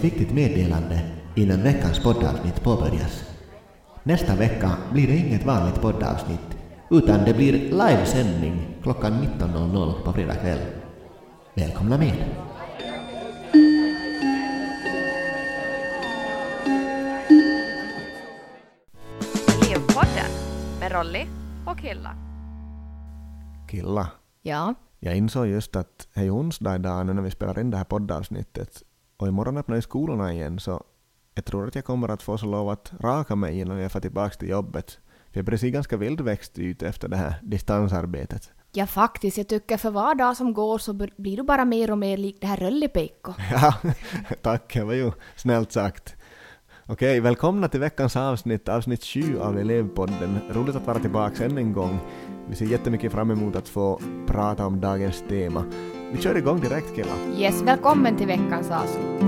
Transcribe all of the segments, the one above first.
Ett viktigt meddelande innan veckans poddavsnitt påbörjas. Nästa vecka blir det inget vanligt poddavsnitt, utan det blir livesändning klockan 19.00 på fredag kväll. Välkomna med! Livpodden med Rolly och Killa. Killa, Ja, jag insåg just att det är onsdag idag nu när vi spelar in det här poddavsnittet och imorgon öppnar ju skolorna igen så jag tror att jag kommer att få så lov att raka mig innan jag får tillbaka till jobbet. För jag börjar se ganska vildväxt ut efter det här distansarbetet. ja faktiskt, jag tycker för var dag som går så blir du bara mer och mer lik det här Röllipeikko. Ja, tack, det var ju snällt sagt. Okej, välkomna till veckans avsnitt, avsnitt 7 av Elevpodden. Roligt att vara tillbaka än en gång. Vi ser jättemycket fram emot att få prata om dagens tema. Vi kör igång direkt killar. Yes, välkommen till veckans avsnitt.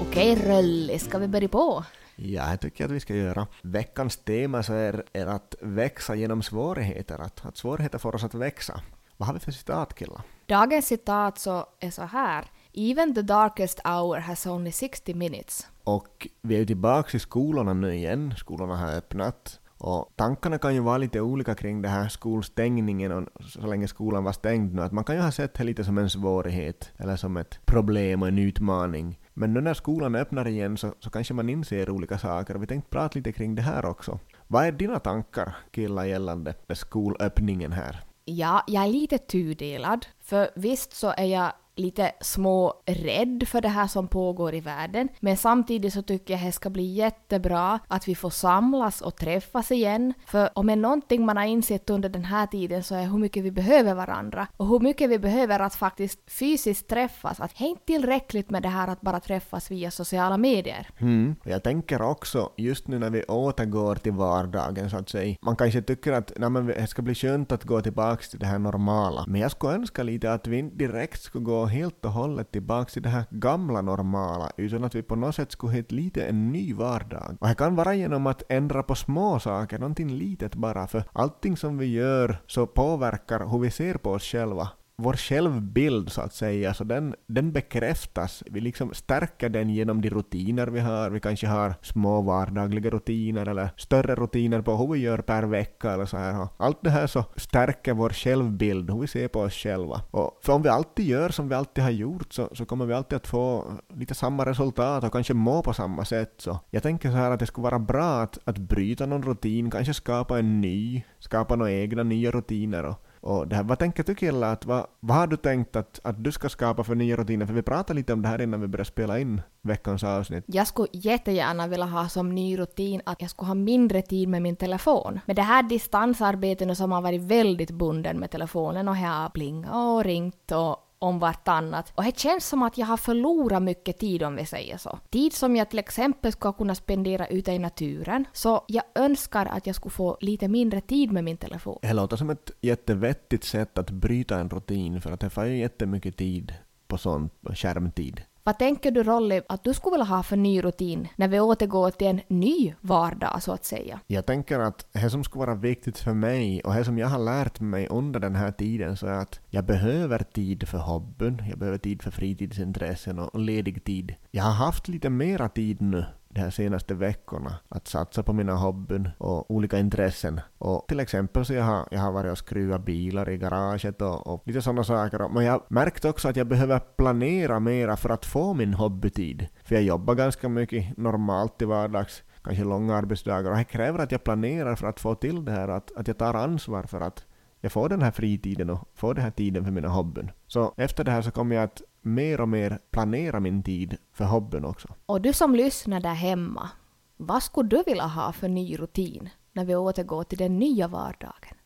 Okej Rölli, ska vi börja på? Ja, jag tycker att vi ska göra. Veckans tema så är, är att växa genom svårigheter, att, att svårigheter får oss att växa. Vad har vi för citat killar? Dagens citat så är så här. Even the darkest hour has only 60 minutes. Och vi är ju tillbaka i skolorna nu igen, skolorna har öppnat. Och tankarna kan ju vara lite olika kring det här skolstängningen och så länge skolan var stängd nu. Att man kan ju ha sett det lite som en svårighet eller som ett problem och en utmaning. Men nu när skolan öppnar igen så, så kanske man inser olika saker och vi tänkte prata lite kring det här också. Vad är dina tankar killar gällande skolöppningen här? Ja, jag är lite tudelad. För visst så är jag lite små rädd för det här som pågår i världen. Men samtidigt så tycker jag det ska bli jättebra att vi får samlas och träffas igen. För om det är någonting man har insett under den här tiden så är hur mycket vi behöver varandra. Och hur mycket vi behöver att faktiskt fysiskt träffas. Att det är inte tillräckligt med det här att bara träffas via sociala medier. Mm. Och jag tänker också, just nu när vi återgår till vardagen så att säga, man kanske tycker att nej, men det ska bli skönt att gå tillbaka till det här normala. Men jag skulle önska lite att vi inte direkt skulle gå helt och hållet tillbaka till det här gamla normala, utan att vi på något sätt skulle hitta lite en ny vardag. Och det kan vara genom att ändra på små saker, någonting litet bara, för allting som vi gör så påverkar hur vi ser på oss själva vår självbild så att säga, så den, den bekräftas. Vi liksom stärker den genom de rutiner vi har. Vi kanske har små vardagliga rutiner eller större rutiner på hur vi gör per vecka eller så här. Allt det här så stärker vår självbild, hur vi ser på oss själva. Och för om vi alltid gör som vi alltid har gjort så, så kommer vi alltid att få lite samma resultat och kanske må på samma sätt. Så jag tänker så här att det skulle vara bra att, att bryta någon rutin, kanske skapa en ny, skapa några egna nya rutiner och och det här, vad tänker du killar, att vad, vad har du tänkt att, att du ska skapa för nya rutiner? För vi pratade lite om det här innan vi började spela in veckans avsnitt. Jag skulle jättegärna vilja ha som ny rutin att jag skulle ha mindre tid med min telefon. Med det här distansarbetet nu har man varit väldigt bunden med telefonen och jag har plingat och ringt och om vartannat. Och det känns som att jag har förlorat mycket tid om vi säger så. Tid som jag till exempel skulle kunna spendera ute i naturen. Så jag önskar att jag skulle få lite mindre tid med min telefon. Det låter som ett jättevettigt sätt att bryta en rutin för att det får ju jättemycket tid på sånt, skärmtid. Vad tänker du Rolly att du skulle vilja ha för ny rutin när vi återgår till en ny vardag så att säga? Jag tänker att det som skulle vara viktigt för mig och det som jag har lärt mig under den här tiden så är att jag behöver tid för hobbyn, jag behöver tid för fritidsintressen och ledig tid. Jag har haft lite mera tid nu de här senaste veckorna att satsa på mina hobbyn och olika intressen. Och till exempel så jag har jag har varit och skruvat bilar i garaget och, och lite sådana saker. Men jag märkt också att jag behöver planera mera för att få min hobbytid. För jag jobbar ganska mycket normalt till vardags kanske långa arbetsdagar och det kräver att jag planerar för att få till det här, att, att jag tar ansvar för att jag får den här fritiden och får den här tiden för mina hobbyn. Så efter det här så kommer jag att mer och mer planera min tid för hobbyn också. Och du som lyssnar där hemma, vad skulle du vilja ha för ny rutin när vi återgår till den nya vardagen?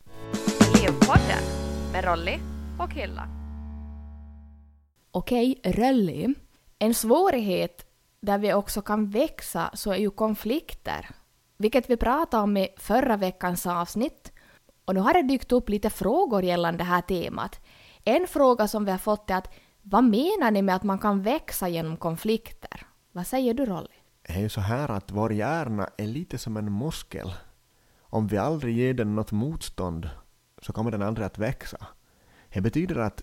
Livpodden med Rolly och Killa. Okej, Rölli. En svårighet där vi också kan växa så är ju konflikter. Vilket vi pratade om i förra veckans avsnitt. Och nu har det dykt upp lite frågor gällande det här temat. En fråga som vi har fått är att vad menar ni med att man kan växa genom konflikter? Vad säger du Rolly? är ju så här att vår hjärna är lite som en muskel. Om vi aldrig ger den något motstånd så kommer den aldrig att växa. Det betyder att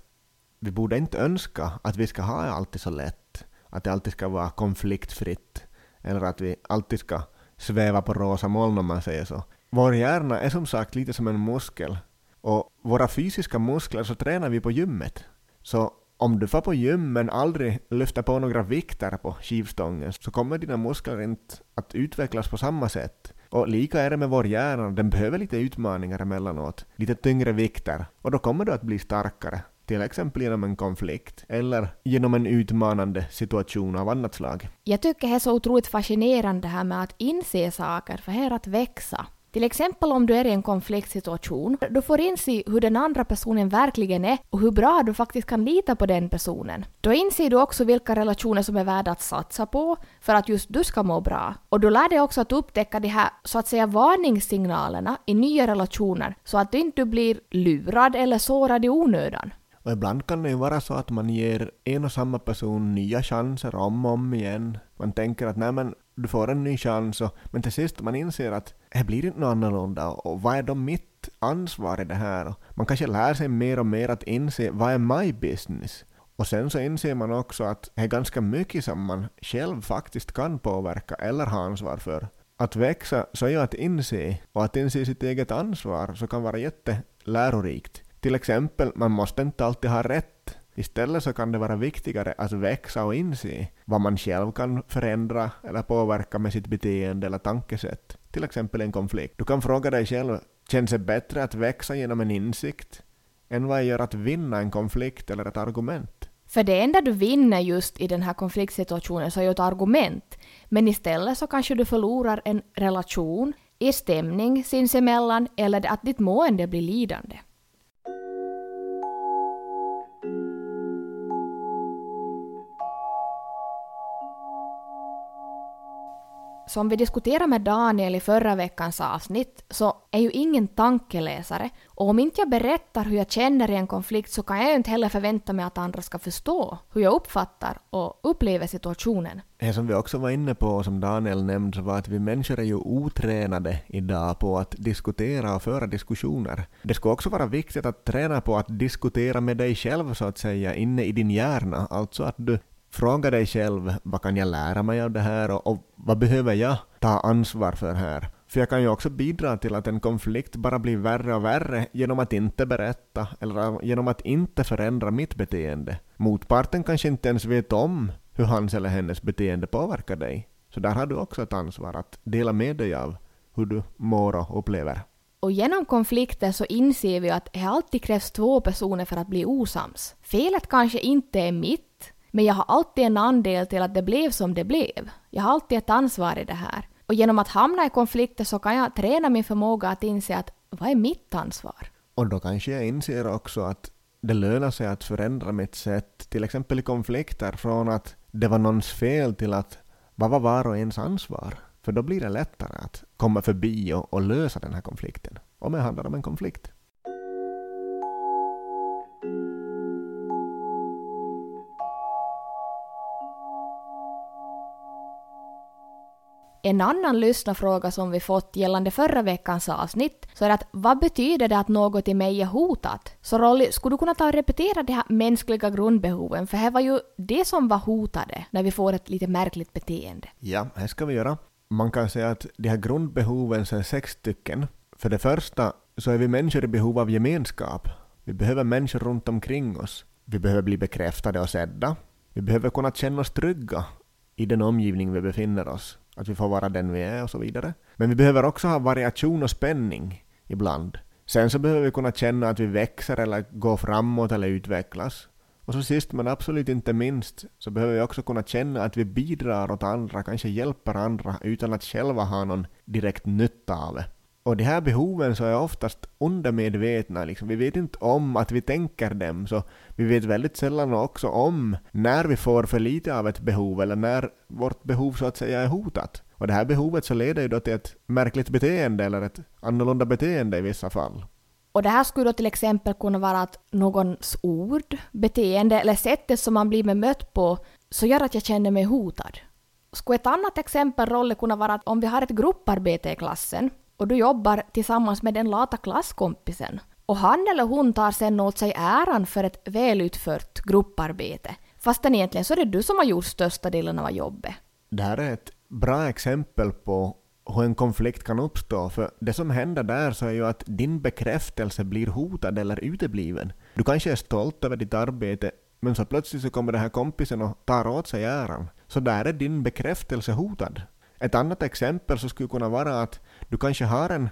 vi borde inte önska att vi ska ha det alltid så lätt, att det alltid ska vara konfliktfritt, eller att vi alltid ska sväva på rosa moln om man säger så. Vår hjärna är som sagt lite som en muskel, och våra fysiska muskler så tränar vi på gymmet. Så om du får på gym men aldrig lyfter på några vikter på skivstången så kommer dina muskler inte att utvecklas på samma sätt. Och lika är det med vår hjärna, den behöver lite utmaningar emellanåt, lite tyngre vikter, och då kommer du att bli starkare. Till exempel genom en konflikt, eller genom en utmanande situation av annat slag. Jag tycker det är så otroligt fascinerande det här med att inse saker, för här att växa. Till exempel om du är i en konfliktsituation, du får inse hur den andra personen verkligen är och hur bra du faktiskt kan lita på den personen. Då inser du också vilka relationer som är värda att satsa på för att just du ska må bra. Och du lär dig också att upptäcka de här så att säga varningssignalerna i nya relationer så att du inte blir lurad eller sårad i onödan. Och ibland kan det ju vara så att man ger en och samma person nya chanser om och om igen. Man tänker att nej men du får en ny chans, och, men till sist man inser att äh, det blir inte något annorlunda och vad är då mitt ansvar i det här? Man kanske lär sig mer och mer att inse vad är my business? Och sen så inser man också att det är ganska mycket som man själv faktiskt kan påverka eller ha ansvar för. Att växa så är ju att inse, och att inse sitt eget ansvar så kan vara jättelärorikt. Till exempel, man måste inte alltid ha rätt. Istället så kan det vara viktigare att växa och inse vad man själv kan förändra eller påverka med sitt beteende eller tankesätt. Till exempel en konflikt. Du kan fråga dig själv, känns det bättre att växa genom en insikt än vad gör att vinna en konflikt eller ett argument? För det enda du vinner just i den här konfliktsituationen så är ju ett argument. Men istället så kanske du förlorar en relation, i stämning sinsemellan eller att ditt mående blir lidande. Som vi diskuterade med Daniel i förra veckans avsnitt så är ju ingen tankeläsare och om inte jag berättar hur jag känner i en konflikt så kan jag ju inte heller förvänta mig att andra ska förstå hur jag uppfattar och upplever situationen. Det som vi också var inne på och som Daniel nämnde var att vi människor är ju otränade idag på att diskutera och föra diskussioner. Det skulle också vara viktigt att träna på att diskutera med dig själv så att säga inne i din hjärna, alltså att du Fråga dig själv vad kan jag lära mig av det här och, och vad behöver jag ta ansvar för här? För jag kan ju också bidra till att en konflikt bara blir värre och värre genom att inte berätta eller genom att inte förändra mitt beteende. Motparten kanske inte ens vet om hur hans eller hennes beteende påverkar dig. Så där har du också ett ansvar att dela med dig av hur du mår och upplever. Och genom konflikter så inser vi att det alltid krävs två personer för att bli osams. Felet kanske inte är mitt, men jag har alltid en andel till att det blev som det blev. Jag har alltid ett ansvar i det här. Och genom att hamna i konflikter så kan jag träna min förmåga att inse att vad är mitt ansvar? Och då kanske jag inser också att det lönar sig att förändra mitt sätt, till exempel i konflikter, från att det var någons fel till att vad var var och ens ansvar? För då blir det lättare att komma förbi och, och lösa den här konflikten, om det handlar om en konflikt. En annan lyssnarfråga som vi fått gällande förra veckans avsnitt så är att vad betyder det att något i mig är hotat? Så Rolly, skulle du kunna ta och repetera de här mänskliga grundbehoven? För här var ju det som var hotade när vi får ett lite märkligt beteende. Ja, det ska vi göra. Man kan säga att de här grundbehoven är sex stycken. För det första så är vi människor i behov av gemenskap. Vi behöver människor runt omkring oss. Vi behöver bli bekräftade och sedda. Vi behöver kunna känna oss trygga i den omgivning vi befinner oss att vi får vara den vi är och så vidare. Men vi behöver också ha variation och spänning ibland. Sen så behöver vi kunna känna att vi växer eller går framåt eller utvecklas. Och så sist men absolut inte minst så behöver vi också kunna känna att vi bidrar åt andra, kanske hjälper andra utan att själva ha någon direkt nytta av det. Och de här behoven så är oftast undermedvetna, liksom. vi vet inte om att vi tänker dem, så vi vet väldigt sällan också om när vi får för lite av ett behov eller när vårt behov så att säga är hotat. Och det här behovet så leder ju då till ett märkligt beteende eller ett annorlunda beteende i vissa fall. Och det här skulle då till exempel kunna vara att någons ord, beteende eller sättet som man blir bemött på så gör att jag känner mig hotad. skulle ett annat exempel Rolle kunna vara att om vi har ett grupparbete i klassen och du jobbar tillsammans med den lata klasskompisen och han eller hon tar sen åt sig äran för ett välutfört grupparbete fastän egentligen så är det du som har gjort största delen av jobbet. Det här är ett bra exempel på hur en konflikt kan uppstå, för det som händer där så är ju att din bekräftelse blir hotad eller utebliven. Du kanske är stolt över ditt arbete, men så plötsligt så kommer den här kompisen och tar åt sig äran. Så där är din bekräftelse hotad. Ett annat exempel så skulle kunna vara att du kanske har en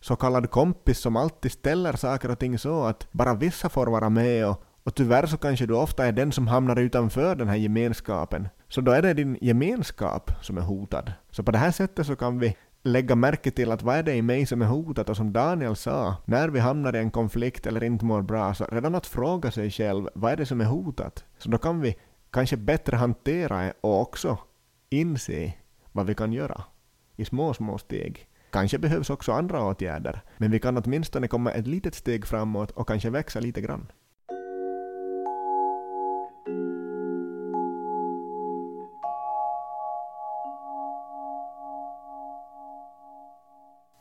så kallad kompis som alltid ställer saker och ting så att bara vissa får vara med och, och tyvärr så kanske du ofta är den som hamnar utanför den här gemenskapen. Så då är det din gemenskap som är hotad. Så på det här sättet så kan vi lägga märke till att vad är det i mig som är hotat och som Daniel sa, när vi hamnar i en konflikt eller inte mår bra, så redan att fråga sig själv vad är det som är hotat? Så då kan vi kanske bättre hantera det och också inse vad vi kan göra i små, små steg. Kanske behövs också andra åtgärder, men vi kan åtminstone komma ett litet steg framåt och kanske växa lite grann.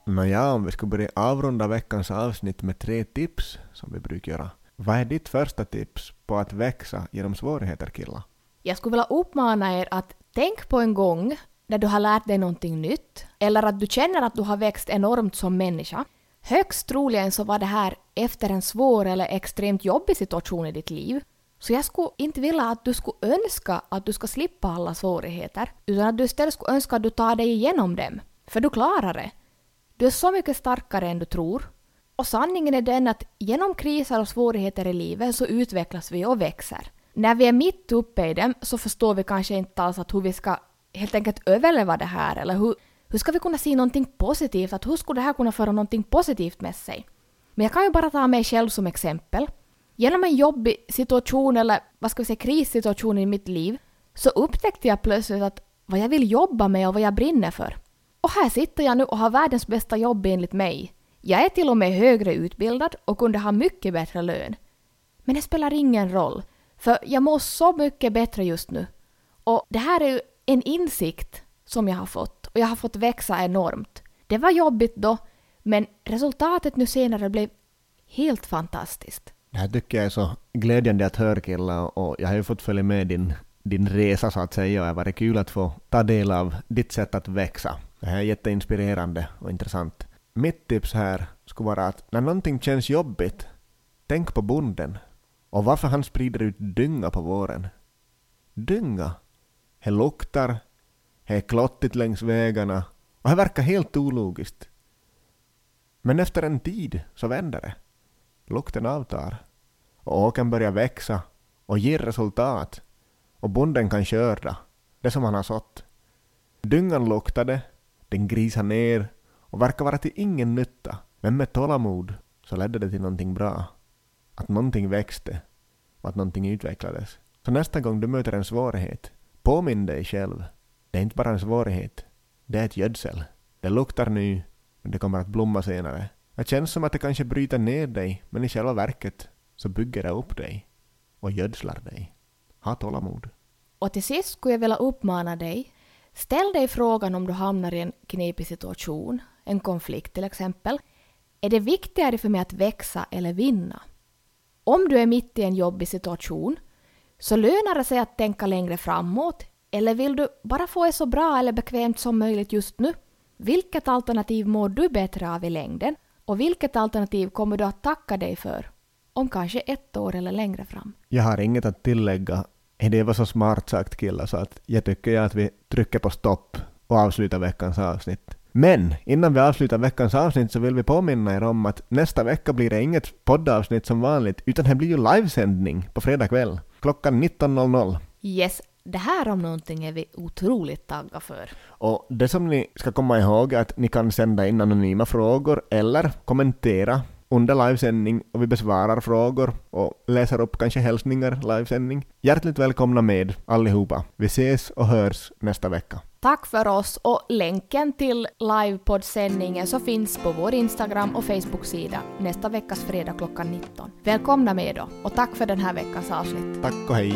Nåja, om vi skulle börja avrunda veckans avsnitt med tre tips, som vi brukar göra. Vad är ditt första tips på att växa genom svårigheter, Killa? Jag skulle vilja uppmana er att tänk på en gång där du har lärt dig någonting nytt, eller att du känner att du har växt enormt som människa. Högst troligen så var det här efter en svår eller extremt jobbig situation i ditt liv. Så jag skulle inte vilja att du skulle önska att du ska slippa alla svårigheter, utan att du istället skulle önska att du tar dig igenom dem. För du klarar det. Du är så mycket starkare än du tror. Och sanningen är den att genom kriser och svårigheter i livet så utvecklas vi och växer. När vi är mitt uppe i dem så förstår vi kanske inte alls att hur vi ska helt enkelt överleva det här eller hur, hur ska vi kunna se någonting positivt, att hur skulle det här kunna föra någonting positivt med sig? Men jag kan ju bara ta mig själv som exempel. Genom en jobbig situation eller vad ska vi säga krissituation i mitt liv så upptäckte jag plötsligt att vad jag vill jobba med och vad jag brinner för. Och här sitter jag nu och har världens bästa jobb enligt mig. Jag är till och med högre utbildad och kunde ha mycket bättre lön. Men det spelar ingen roll, för jag mår så mycket bättre just nu. Och det här är ju en insikt som jag har fått och jag har fått växa enormt. Det var jobbigt då, men resultatet nu senare blev helt fantastiskt. Det här tycker jag är så glädjande att höra Killa och jag har ju fått följa med din, din resa så att säga och det har varit kul att få ta del av ditt sätt att växa. Det här är jätteinspirerande och intressant. Mitt tips här skulle vara att när någonting känns jobbigt, tänk på bonden och varför han sprider ut dynga på våren. Dynga? Det luktar, det är klottigt längs vägarna och det verkar helt ologiskt. Men efter en tid så vänder det. Lukten avtar och åken börjar växa och ger resultat och bonden kan skörda det som han har sått. Dyngan luktade den grisade ner och verkar vara till ingen nytta. Men med tålamod så ledde det till någonting bra. Att någonting växte och att någonting utvecklades. Så nästa gång du möter en svårighet, påminn dig själv. Det är inte bara en svårighet. Det är ett gödsel. Det luktar nu, men det kommer att blomma senare. Det känns som att det kanske bryter ner dig, men i själva verket så bygger det upp dig och gödslar dig. Ha tålamod. Och till sist skulle jag vilja uppmana dig Ställ dig frågan om du hamnar i en knepig situation, en konflikt till exempel. Är det viktigare för mig att växa eller vinna? Om du är mitt i en jobbig situation, så lönar det sig att tänka längre framåt eller vill du bara få det så bra eller bekvämt som möjligt just nu? Vilket alternativ mår du bättre av i längden? Och vilket alternativ kommer du att tacka dig för? Om kanske ett år eller längre fram. Jag har inget att tillägga det var så smart sagt killar så att jag tycker att vi trycker på stopp och avslutar veckans avsnitt. Men innan vi avslutar veckans avsnitt så vill vi påminna er om att nästa vecka blir det inget poddavsnitt som vanligt utan det blir ju livesändning på fredag kväll klockan 19.00. Yes, det här om någonting är vi otroligt tagga för. Och det som ni ska komma ihåg är att ni kan sända in anonyma frågor eller kommentera under livesändning och vi besvarar frågor och läser upp kanske hälsningar livesändning. Hjärtligt välkomna med allihopa. Vi ses och hörs nästa vecka. Tack för oss och länken till livepoddsändningen så finns på vår Instagram och Facebook-sida nästa veckas fredag klockan 19. Välkomna med då och tack för den här veckans avsnitt. Tack och hej.